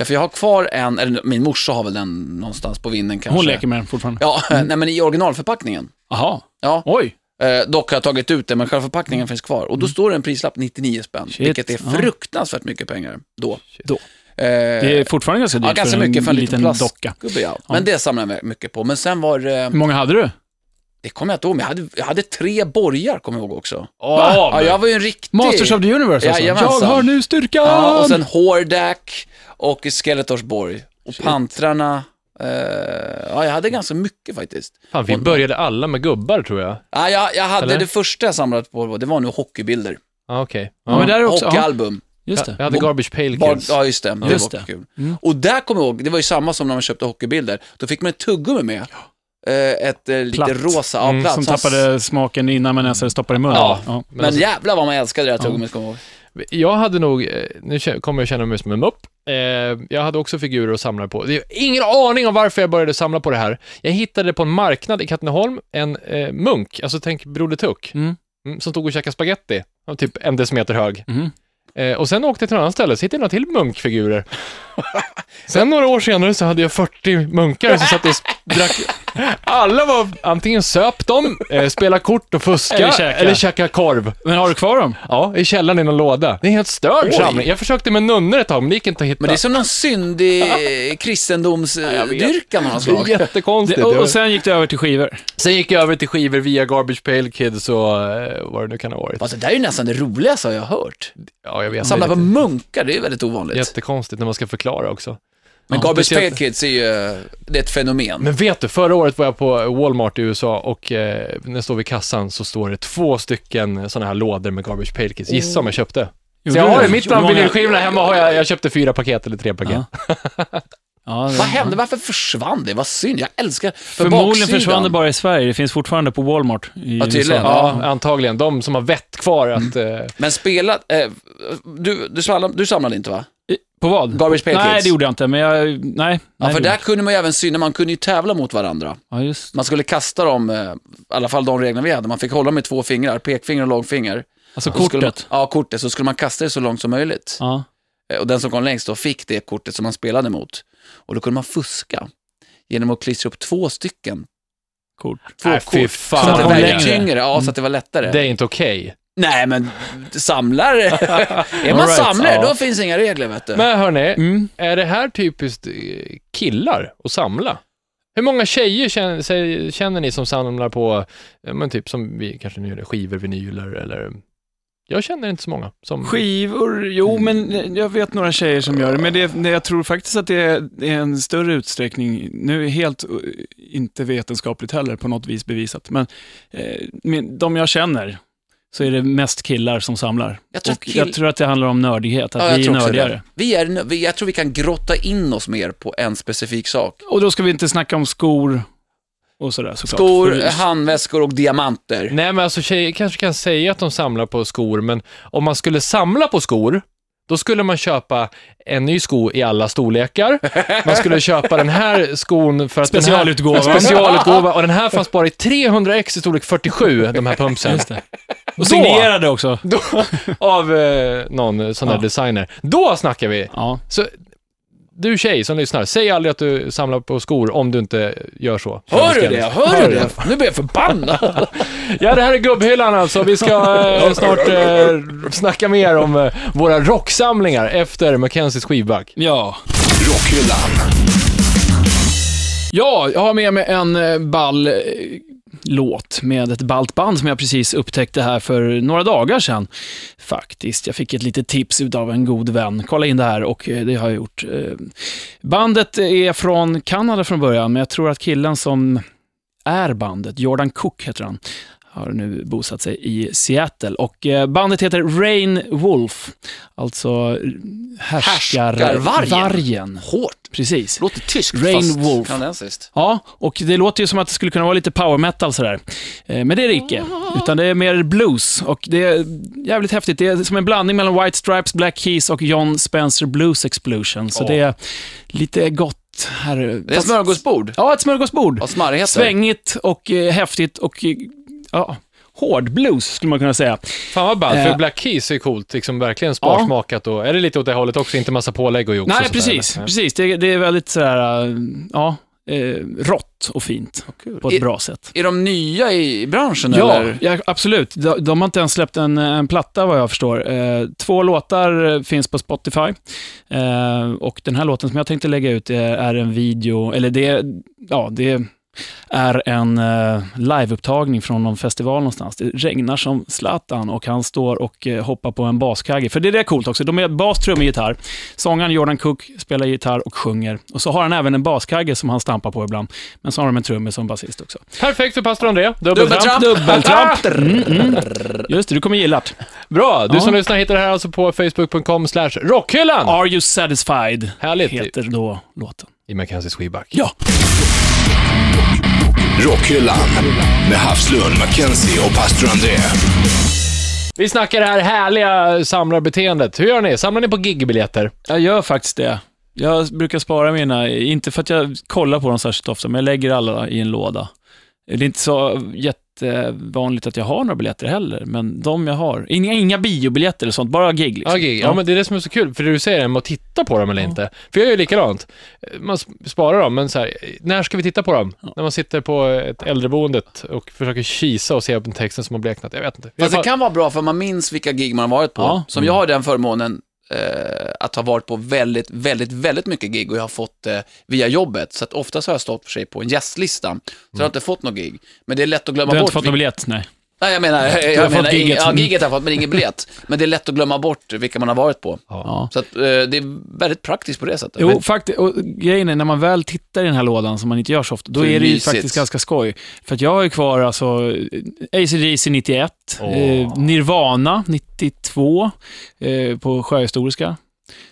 Eh, För jag har kvar en, eller min morsa har väl den någonstans på vinden kanske. Hon leker med den fortfarande. Ja, nej men i originalförpackningen. Jaha. Ja, Oj. eh, dock har jag tagit ut den, men själva förpackningen finns kvar. Och då står det en prislapp 99 spänn, Mm. Shit. vilket är fruktansvärt mycket pengar då. Då. Eh, Det är fortfarande ganska dyrt ja, ganska för en mycket för en liten liten docka. ja. Men det samlar jag mycket på. Men sen var det, Hur många hade du? Det kommer jag inte ihåg, men jag hade, jag hade tre borgar, kommer jag ihåg också. Va? Ja, jag var ju en riktig... Masters of the Universe alltså? Jajamensan. Jag har nu styrkan! Ja, och sen Hordak och Skeletorsborg. Och Pantrarna. Eh, ja, jag hade ganska mycket faktiskt. Fan, vi började alla med gubbar, tror jag. Ja, jag, jag hade Eller? det första jag samlat på, det var nu hockeybilder. Ah, Okej. Ja, men där är också... Ja, Hockeyalbum. just Jag det. hade Garbage Pail Bar, Kids. ja, just det. Det Just var det. kul. Mm. Och där kommer jag ihåg, det var ju samma som när man köpte hockeybilder. Då fick man ett tuggummi med. Eh, ett eh, lite rosa, ja, Mm, platt. Som Som tappade smaken innan man ens hade stoppat i munnen. Ja. ja. Men, alltså- jävlar vad man älskade det här tuggummit, kommer jag hade nog, eh, nu kommer jag känna mig som en mupp, eh, jag hade också figurer att samla på. Ingen aning om varför jag började samla på det här. Jag hittade på en marknad i Katrineholm en eh, munk, alltså tänk Broder Tuck, Mm. mm, som stod och käkade var typ en decimeter hög. Mhm. Eh, och sen åkte jag till ett annat ställe, så hittade jag några till munkfigurer. sen några år senare så hade jag 40 munkar som satt och drack. Alla var antingen söp de, eh, spela kort och fuska, Eller eller käka. käka, korv. Men har du kvar dem? Ja, i källaren i någon låda. Det är en helt störd samling. Jag försökte med nunnor ett tag, men det gick inte att hitta. Men det är som någon syndig kristendomsdyrkan av något Det är slag. jättekonstigt. Det, och, sen gick du över till skivor. Sen gick jag över till skivor via Garbage Pail Kids och eh, vad det nu kan ha varit. Alltså, det där är ju nästan det roligaste jag har hört. Ja, jag vet. Samla på munkar, det är väldigt ovanligt. Jättekonstigt när man ska förklara också. Men Ja, Garbage Pail Kids är ju, det är ett fenomen. Men vet du, förra året var jag på Walmart i USA och eh, när jag står vid kassan så står det två stycken sådana här lådor med Garbage Pail Kids. Gissa om jag köpte. Så jag har det? mitt bland vinylskivorna hemma har jag, jag köpte fyra paket eller tre paket. Ja. Ja, det- Vad hände? Varför försvann det? Vad synd. Jag älskar... För Förmodligen baksidan- försvann det bara i Sverige. Det finns fortfarande på Walmart i Ja, tydligen. USA. Ja, antagligen. De som har vett kvar att... Eh, Men spelat... Eh, du, du, samlade, du samlade inte va? I- På vad? Garbage Pail Nej, Kids? det gjorde jag inte, men jag... Nej. Ja, nej, för det där gjorde kunde man ju även syna, man kunde ju tävla mot varandra. jag. Ja, just Man skulle kasta dem, eh, i alla fall de reglerna vi hade. Man fick hålla med två fingrar, pekfinger och långfinger. Alltså Så skulle kortet. Man, ja, kortet. Så skulle man kasta det så långt som möjligt. Ja. Eh, Och den som kom längst då fick det kortet som man spelade mot. Och då kunde man fuska genom att klistra upp två stycken. Kort. Två fy kort. fan. så att det längre. tyngre, ja, så att det var lättare. det är inte okej. Nej, men samlare. är man right, samlare, ja. då finns inga regler, vet du. Men hörni, Mm. är det här typiskt eh, killar att samla? Hur många tjejer känner, känner ni som samlar på, men typ som vi kanske nu gör det, skivor, vinyler eller... Jag känner inte så många som... Skivor, jo men jag vet några tjejer som gör det, men det, det, jag tror faktiskt att det är, det är en större utsträckning, nu är helt uh, inte vetenskapligt heller på något vis bevisat, men eh, de jag känner så är det mest killar som samlar. Jag tror kill- jag tror att det handlar om nördighet, att Ja, vi är nördigare. Vi är, jag tror vi kan grotta in oss mer på en specifik sak. Och då ska vi inte snacka om skor och sådär såklart. Skor, För- handväskor och diamanter. Nej, men alltså tjejer kanske kan säga att de samlar på skor, men om man skulle samla på skor, då skulle man köpa en ny sko i alla storlekar. Man skulle köpa den här skon för att Specialutgåvan. Den här, specialutgåva. Och den här fanns bara i 300x i storlek 47, de här pumpsen. Och signerade också. Då, av eh, någon sån där Ja. designer. Då snackar vi. Ja. Så, du tjej som lyssnar, säg aldrig att du samlar på skor om du inte gör så. Hör du det? Hör du det? Nu blir jag förbannad. Ja, det här är gubbhyllan alltså. Vi ska eh, snart eh, snacka mer om eh, våra rocksamlingar efter Mackenzies skivback. ja. Rockhyllan. Ja, jag har med mig en eh, ball eh, låt med ett ballt band som jag precis upptäckte här för några dagar sedan. Faktiskt, jag fick ett litet tips av en god vän. Kolla in det här och eh, det har jag gjort. Eh, bandet är från Kanada från början, men jag tror att killen som är bandet, Jordan Cook heter han, har nu bosatt sig i Seattle. Och eh, bandet heter Rain Wolf, alltså härskarvargen. Härskarvargen. Hårt. Precis. Låter tyskt Rain fast Wolf. kanadensiskt. Ja, och det låter ju som att det skulle kunna vara lite power metal sådär. Eh, Men det är det icke, utan det är mer blues. Och det är jävligt häftigt. Det är som en blandning mellan White Stripes, Black Keys och John Spencer Blues Explosion. Så Ja. det är lite gott här. Det är ett smörgåsbord Ja, ett smörgåsbord. av smarrigheter. Svängigt och eh, häftigt och eh, ja, hård blues skulle man kunna säga. Fan vad ballt, för Eh. Black Keys är coolt, liksom verkligen sparsmakat och är det lite åt det hållet också, inte massa pålägg och jox och Nej, sådär, precis. eller? precis. Det, det är väldigt sådär, eh, ja, eh, rått och fint på ett I- bra sätt. Är de nya i branschen Ja, eller? ja, absolut. De, de har inte ens släppt en, en platta vad jag förstår. Eh, två låtar finns på Spotify. Eh, och den här låten som jag tänkte lägga ut är, är en video, eller det, ja, det är en eh, liveupptagning från någon festival någonstans. Det regnar som Zlatan och han står och eh, hoppar på en baskagge. För det är det coolt också. De är bas, trummor, gitarr. Sångaren Jordan Cook spelar gitarr och sjunger. Och så har han även en baskagge som han stampar på ibland. Men så har de en trummis som basist också. Perfekt för pastor André. Dubbeltramp. Dubbeltramp. Mm, mm. Just det, du kommer gilla det. Bra, du Ja. som lyssnar hittar det här alltså på facebook.com slash rockhyllan. Are you satisfied? Härligt. Heter då låten. I Mackenzie Sweeback. Ja. Rockhyllan med Havslund, Mackenzie och pastor André. Vi snackar det här härliga samlarbeteendet. Hur gör ni? Samlar ni på gigbiljetter? Jag gör faktiskt det. Jag brukar spara mina, inte för att jag kollar på dem särskilt ofta, men jag lägger alla i en låda. Det är inte så jättevanligt att jag har några biljetter heller, men de jag har. Inga, inga biobiljetter eller sånt, bara gig. Liksom. Ja, gig. Ja, men det är det som är så kul, för det du säger är att titta på dem eller inte. För jag gör ju likadant. Man sp- sparar dem, men så här, när ska vi titta på dem? När man sitter på ett äldreboendet och försöker kisa och se på texten som har bleknat. Jag vet inte. Fast det kan vara bra för man minns vilka gig man har varit på. Ja. Som jag har den förmånen eh, att ha varit på väldigt, väldigt, väldigt mycket gig och jag har fått eh, via jobbet. Så att oftast har jag stått för sig på en gästlista. Så jag har inte fått någon gig. Men det är lätt att glömma Du har bort. inte fått någon biljett? Nej. Nej, jag menar, jag, fått menar gigget. ja, gigget har jag fått, men ingen biljett. Men det är lätt att glömma bort vilka man har varit på. Ja. Så att, eh, det är väldigt praktiskt på det sättet. Jo, faktiskt. Och grejen är, när man väl tittar i den här lådan, som man inte gör så ofta, då Så är det ju mysigt. faktiskt ganska skoj. För att jag har ju kvar alltså ACDC 91, Åh. eh, Nirvana 92 eh, på Sjöhistoriska.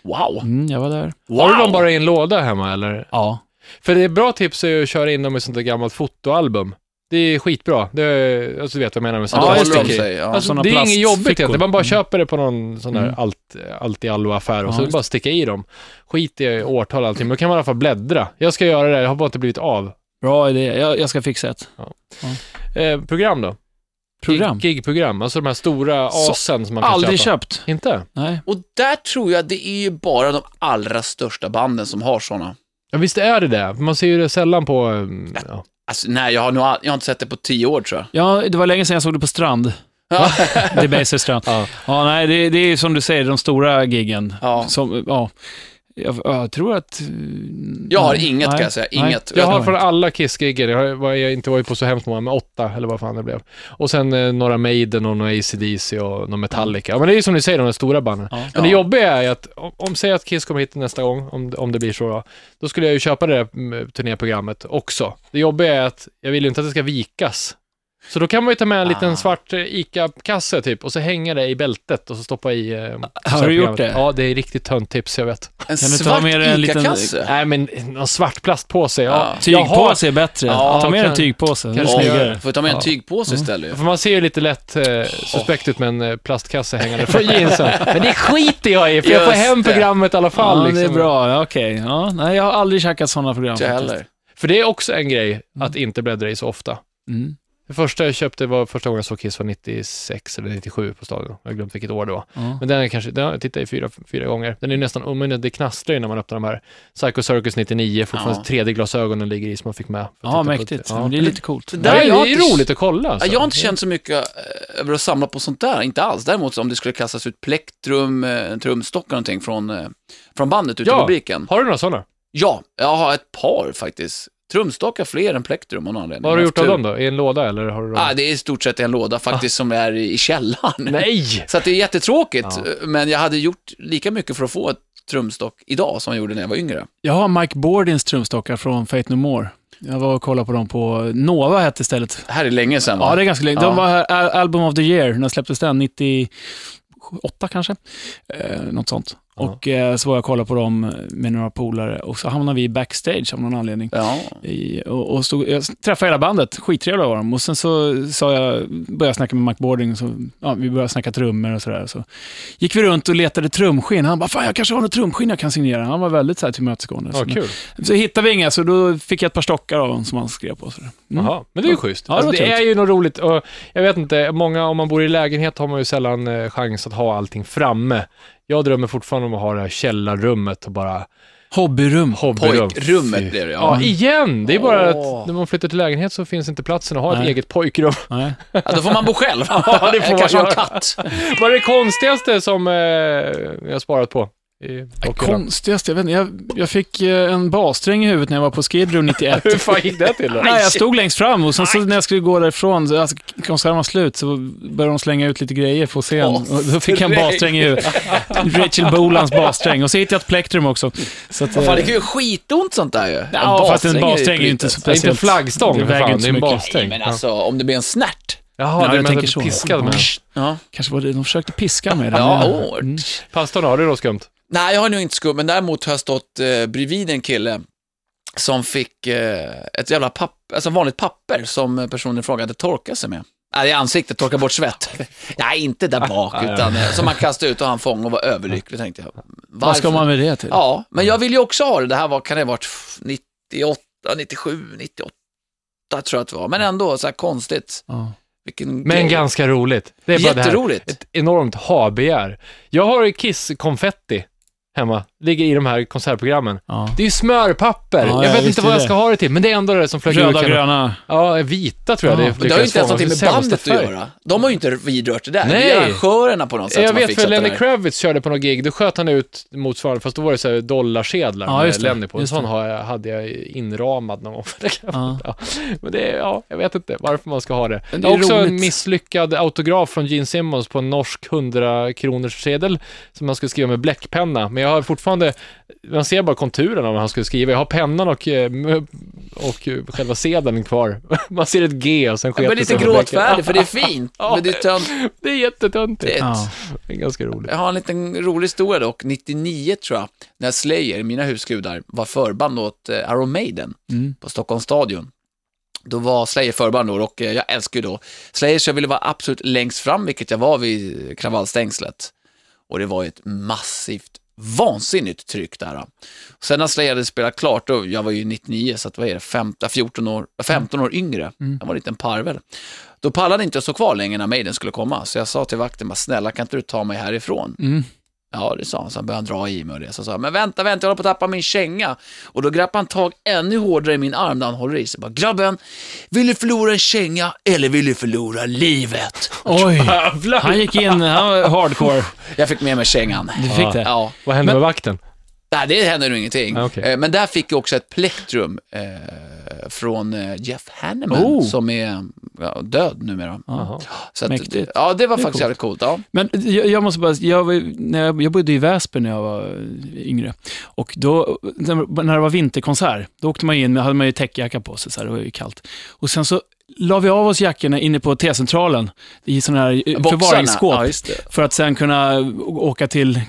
Wow. Mm, jag var där. Har du dem bara i en låda hemma eller? Ja. För det är bra tips är att köra in dem i sånt där gammalt fotoalbum. Det är skitbra. Det är, alltså du vet vad jag menar med Ja, sånt då där håller de sticker i. sig. Ja. Alltså, Såna det är inget jobbigt egentligen, man bara köper det på någon sån där Mm. allt, allt i allo-affär och Ja, så just bara sticka i dem. Skit i årtal och allting, men då kan man i alla fall bläddra. Jag ska göra det, jag har bara inte blivit av. Bra idé. Jag, jag ska fixa ett. Eh, program då? Program. Gig, gigprogram, alltså de här stora Så- asen som man kan Aldrig köpa. köpt. Inte? Nej. Och där tror jag det är ju bara de allra största banden som har sådana. Ja, visst är det det. Man ser ju det sällan på... eh, Ja. Alltså, nej, jag har, nog, all- jag har inte sett det på tio år tror jag. Ja, det var länge sedan jag såg det på Strand. Ja. Debaser Strand. Ja. Ja, nej, det, det är som du säger, de stora giggen. Ja. Som, ja. Jag, jag tror att... eh, Jag har nej, inget nej, kan jag säga, nej. inget. Jag har från alla Kiss-giggen, jag har jag inte varit på så hemskt många, men åtta eller vad fan det blev. Och sen eh, några Maiden och några AC/DC och några Metallica. Ja, men det är ju som ni säger, de där stora banden. Ja. Men det jobbiga är att, om, om säg att Kiss kommer hit nästa gång, om, om det blir så då, då skulle jag ju köpa det där mm, turnéprogrammet också. Det jobbiga är att jag vill ju inte att det ska vikas. Så då kan man ju ta med en liten Ah. svart eh, ICA-kasse typ och så hänga det i bältet och så stoppa i... Eh, Har du gjort det? Ja, det är riktigt tönt tips, jag vet. En Kan du ta svart med en liten- ICA-kasse. Nej, men någon svart plastpåse. Ja. Har- Tygpåse är bättre. Ja, Ta med kan- en tygpåse. Det är kanske snyggare. gör Får ta med en tygpåse istället ju. För man ser ju lite lätt eh, suspekt ut med en eh, plastkasse hängande från jeansen. Men det skiter jag i, för jag får Just hem det. programmet i alla fall. Ja, liksom. det är bra. Ja, Okej. Ja, nej, jag har aldrig käkat sådana program. Inte heller. För det är också en grej att inte bläddra i så ofta. Mm. Det första jag köpte var första gången jag såg Kiss var 96 eller 97 på stadion. Jag har glömt vilket år det var. Ja. Men den är kanske, den har jag tittat i fyra, fyra gånger. Den är nästan, men det knastrar ju när man öppnar de här. Psycho Circus 99, fortfarande Ja. 3D-glasögonen ligger i som man fick med. Ja, mäktigt. Ja. Men det är lite coolt. Det Det, där är, har jag det är roligt att kolla. Ja, Alltså. jag har inte känt så mycket eh, över att samla på sånt där, inte alls. Däremot om det skulle kastas ut plektrum, eh, en trumstock eller någonting från, eh, från bandet ute i Ja. publiken. Har du några sådana? Ja, jag har ett par faktiskt. Trumstockar fler än plektrum av någon anledning. Vad har du gjort av dem då? I en låda eller har du dem? Ah, det är i stort sett en låda faktiskt som är i källaren. Nej! Så att det är jättetråkigt, Ja. men jag hade gjort lika mycket för att få ett trumstock idag som jag gjorde när jag var yngre. Jag har Mike Bordins trumstockar från Fate No More. Jag var och kollade på dem på Nova hette stället. Det här är länge sedan va? Ja, det är ganska länge. Ja. De var här, Al- Album of the Year, när släpptes den? 98 kanske? Eh, något sånt. Och eh, så var jag och kollade på dem med några polare och så hamnade vi backstage av någon anledning. Ja. I, och, och stod, jag träffade hela bandet, skittrevliga var de. Och sen så sa jag, började jag snacka med Mike Bording, så, ja, vi började snacka trummor och sådär. Så gick vi runt och letade trumskinn. Han bara, fan jag kanske har något trumskinn jag kan signera. Han var väldigt så här tillmötesgående. Ja, så, kul. så hittade vi inga, så då fick jag ett par stockar av honom som han skrev på. Sådär. Mm. Jaha, men det är ju schysst. Ja, det alltså, det trevligt. är ju något roligt. Och jag vet inte, många, om man bor i lägenhet har man ju sällan eh, chans att ha allting framme. Jag drömmer fortfarande om att ha det här källarrummet och bara Hobbyrum. hobbyrum. Pojkrummet blev det, Ja, ja. igen! Det är bara att när man flyttar till lägenhet så finns inte platsen att ha ett Nej. eget pojkrum. Nej. ja. Då får man bo själv. Ja, det får man Kanske ha en göra. katt. Vad är det konstigaste som eh, jag har sparat på? I rockhyllan? Konstigast, jag vet inte. Jag, jag fick eh, en bassträng i huvudet när jag var på Skid Row 91. Hur fan gick det till då? Nej, jag stod längst fram och sen så när jag skulle gå därifrån, så- alltså, konserten var slut, så började de slänga ut lite grejer på scen. Och då fick jag en bassträng i huvudet. Rachel Bolans bassträng. Och så hittade jag ett plektrum också. Så att, fan, det eh, kan ju skitont sånt där ju. Ja, fast en bassträng är ju inte så Ja, inte speciellt. flaggstång, Det väger fan. inte Det är så en mycket. bassträng. Nej, men alltså, om det blir en snärt. Jaha, jag är tänker tänker så. piskad med. Ja. Kanske var det, de försökte piska mig. där. Ja, Men- åh. Mm. Pastorn, har du något skumt? Nej, jag har nog inte skum, men däremot har jag stått eh, bredvid en kille som fick eh, ett jävla papper, alltså vanligt papper som personen i fråga hade torkat sig med. Nej, i ansiktet, torka bort svett. Nej, inte där bak, utan eh, som man kastade ut och han fångade och var överlycklig, tänkte jag. Vad ska Varför? man med det till? Ja, men jag vill ju också ha det. Det här var, kan det ha varit 98, 97, 98 tror jag att det var. Men ändå, så här konstigt. Ja. Vilken Men grej. ganska roligt. Det är bara det här, ett enormt ha-begär. Jag har Kiss-konfetti hemma, ligger i de här konsertprogrammen. Ja. Det är ju smörpapper. Ja, jag ja, vet inte vad jag det. ska ha det till, men det är ändå det som flög Röda genom- gröna. Ja, vita tror jag Ja. det Men det har ju inte ens någonting med bandet att göra. De har ju inte vidrört det där. Det Nej. är arrangörerna på något sätt Jag som har vet för fixat Lenny det där. Kravitz körde på någon gig, då sköt han ut motsvarande, fast då var det så här dollarsedlar Ja, med just det. Lenny på. En sån det. har jag, hade jag inramad någon gång. Ja. Men det är, ja, jag vet inte varför man ska ha det. Men Det det är också en roligt. misslyckad autograf från Gene Simmons på en norsk 100 kronors sedel som man skulle skriva med bläckpenna. Men jag har fortfarande, man ser bara konturen av vad han skulle skriva. Jag har pennan och, eh, och eh, själva sedeln kvar. Man ser ett G och sen Jag sket blir det lite gråtfärdig för det är fint. Ja. Men det är tönt. Det är jättetöntigt. Ja. Det är ganska roligt. Jag har en liten rolig historia dock. 99 tror jag, när Slayer, mina husgudar, var förband åt eh, Iron Maiden Mm. på Stockholms stadion. Då var Slayer förband då och jag älskar ju då Slayer så jag ville vara absolut längst fram, vilket jag var vid kravallstängslet. Och det var ju ett massivt, vansinnigt tryck där. Sen när Slayer hade spelat klart, då, jag var ju 99, så att, vad är det, 15, 14 år, 15 år yngre. Mm. Jag var en liten parvel. Då pallade inte jag stå kvar längre när Maiden skulle komma, så jag sa till vakten, bara, snälla kan inte du ta mig härifrån? Mm. Ja, det sa han. Så han började dra i mig och det. Så sa jag, men vänta, vänta, jag håller på att tappa min känga. Och då greppade han tag ännu hårdare i min arm där han håller i sig. Bara, grabben, vill du förlora en känga eller vill du förlora livet? Oj, han gick in, han var hardcore. Jag fick med mig kängan. Du fick det? Ja, Vad hände Men- med vakten? Nej, det hände nog ingenting. Ah, okej. Eh, Men där fick jag också ett plektrum eh, från eh, Jeff Hanneman, Oh. som är ja, död numera. Jaha. Så att, Mäktigt. ja, det var Det faktiskt coolt. jävligt coolt. Ja. Men jag, jag måste bara, jag, när jag, jag bodde i Väsby när jag var yngre. Och då, när det var vinterkonsert, då åkte man in, hade man ju täckjacka på sig, så här, det var ju kallt. Och sen så la vi av oss jackorna inne på T-centralen i sådana här eh, Boxarna. förvaringsskåp. Ja, det. För att sen kunna åka till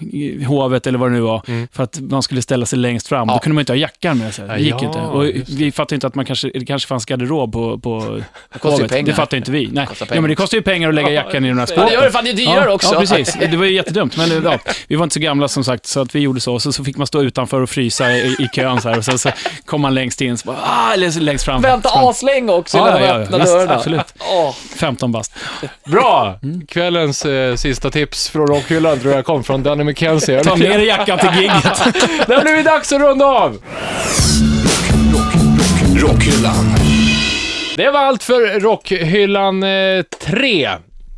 hovet eller vad det nu var. Mm. För att man skulle ställa sig längst fram. Ja. Då kunde man inte ha jackan med sig. Det gick Ja, inte. Och det. vi fattade inte att man kanske, det kanske fanns garderob på, på ju hovet. pengar. Det fattade inte vi. Nej. Ja, men det kostar ju pengar att lägga jackan i de här Ja, skåpen. det gör det. Fan, det är dyrare ja, också. Ja, precis. Det var ju jättedumt. Men ja, vi var inte så gamla som sagt, så att vi gjorde så. Så, så fick man stå utanför och frysa i, i kön så här. Och sen så kom man längst in, så bara, ah, eller längst fram. Vänta aslänge också Ja, ja, ja, visst, dörrarna. absolut. Åh. 15 bast. Bra! Kvällens eh, sista tips från rockhyllan tror jag kom från Danny McKenzie. Ta med dig jackan till gigget. Det har blivit dags att runda av! Rockhyllan. Det var allt för Rockhyllan eh, 3.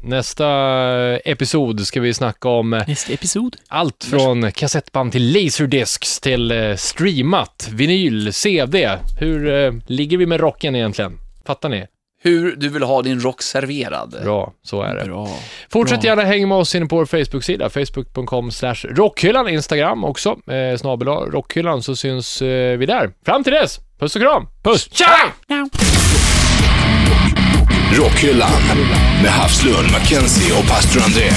Nästa episod ska vi snacka om eh, Nästa episod. allt från kassettband till laserdiscs till eh, streamat, vinyl, CD. Hur eh, ligger vi med rocken egentligen? Fattar ni? Hur du vill ha din rock serverad. Bra, så är det. Bra. Fortsätt Bra. gärna hänga med oss inne på vår Facebook-sida, facebook.com slash rockhyllan, Instagram också, eh, snabel rockhyllan, så syns eh, vi där. Fram till dess, puss och kram! Puss! Tja! Rockhyllan med Havslund, Mackenzie och pastor André.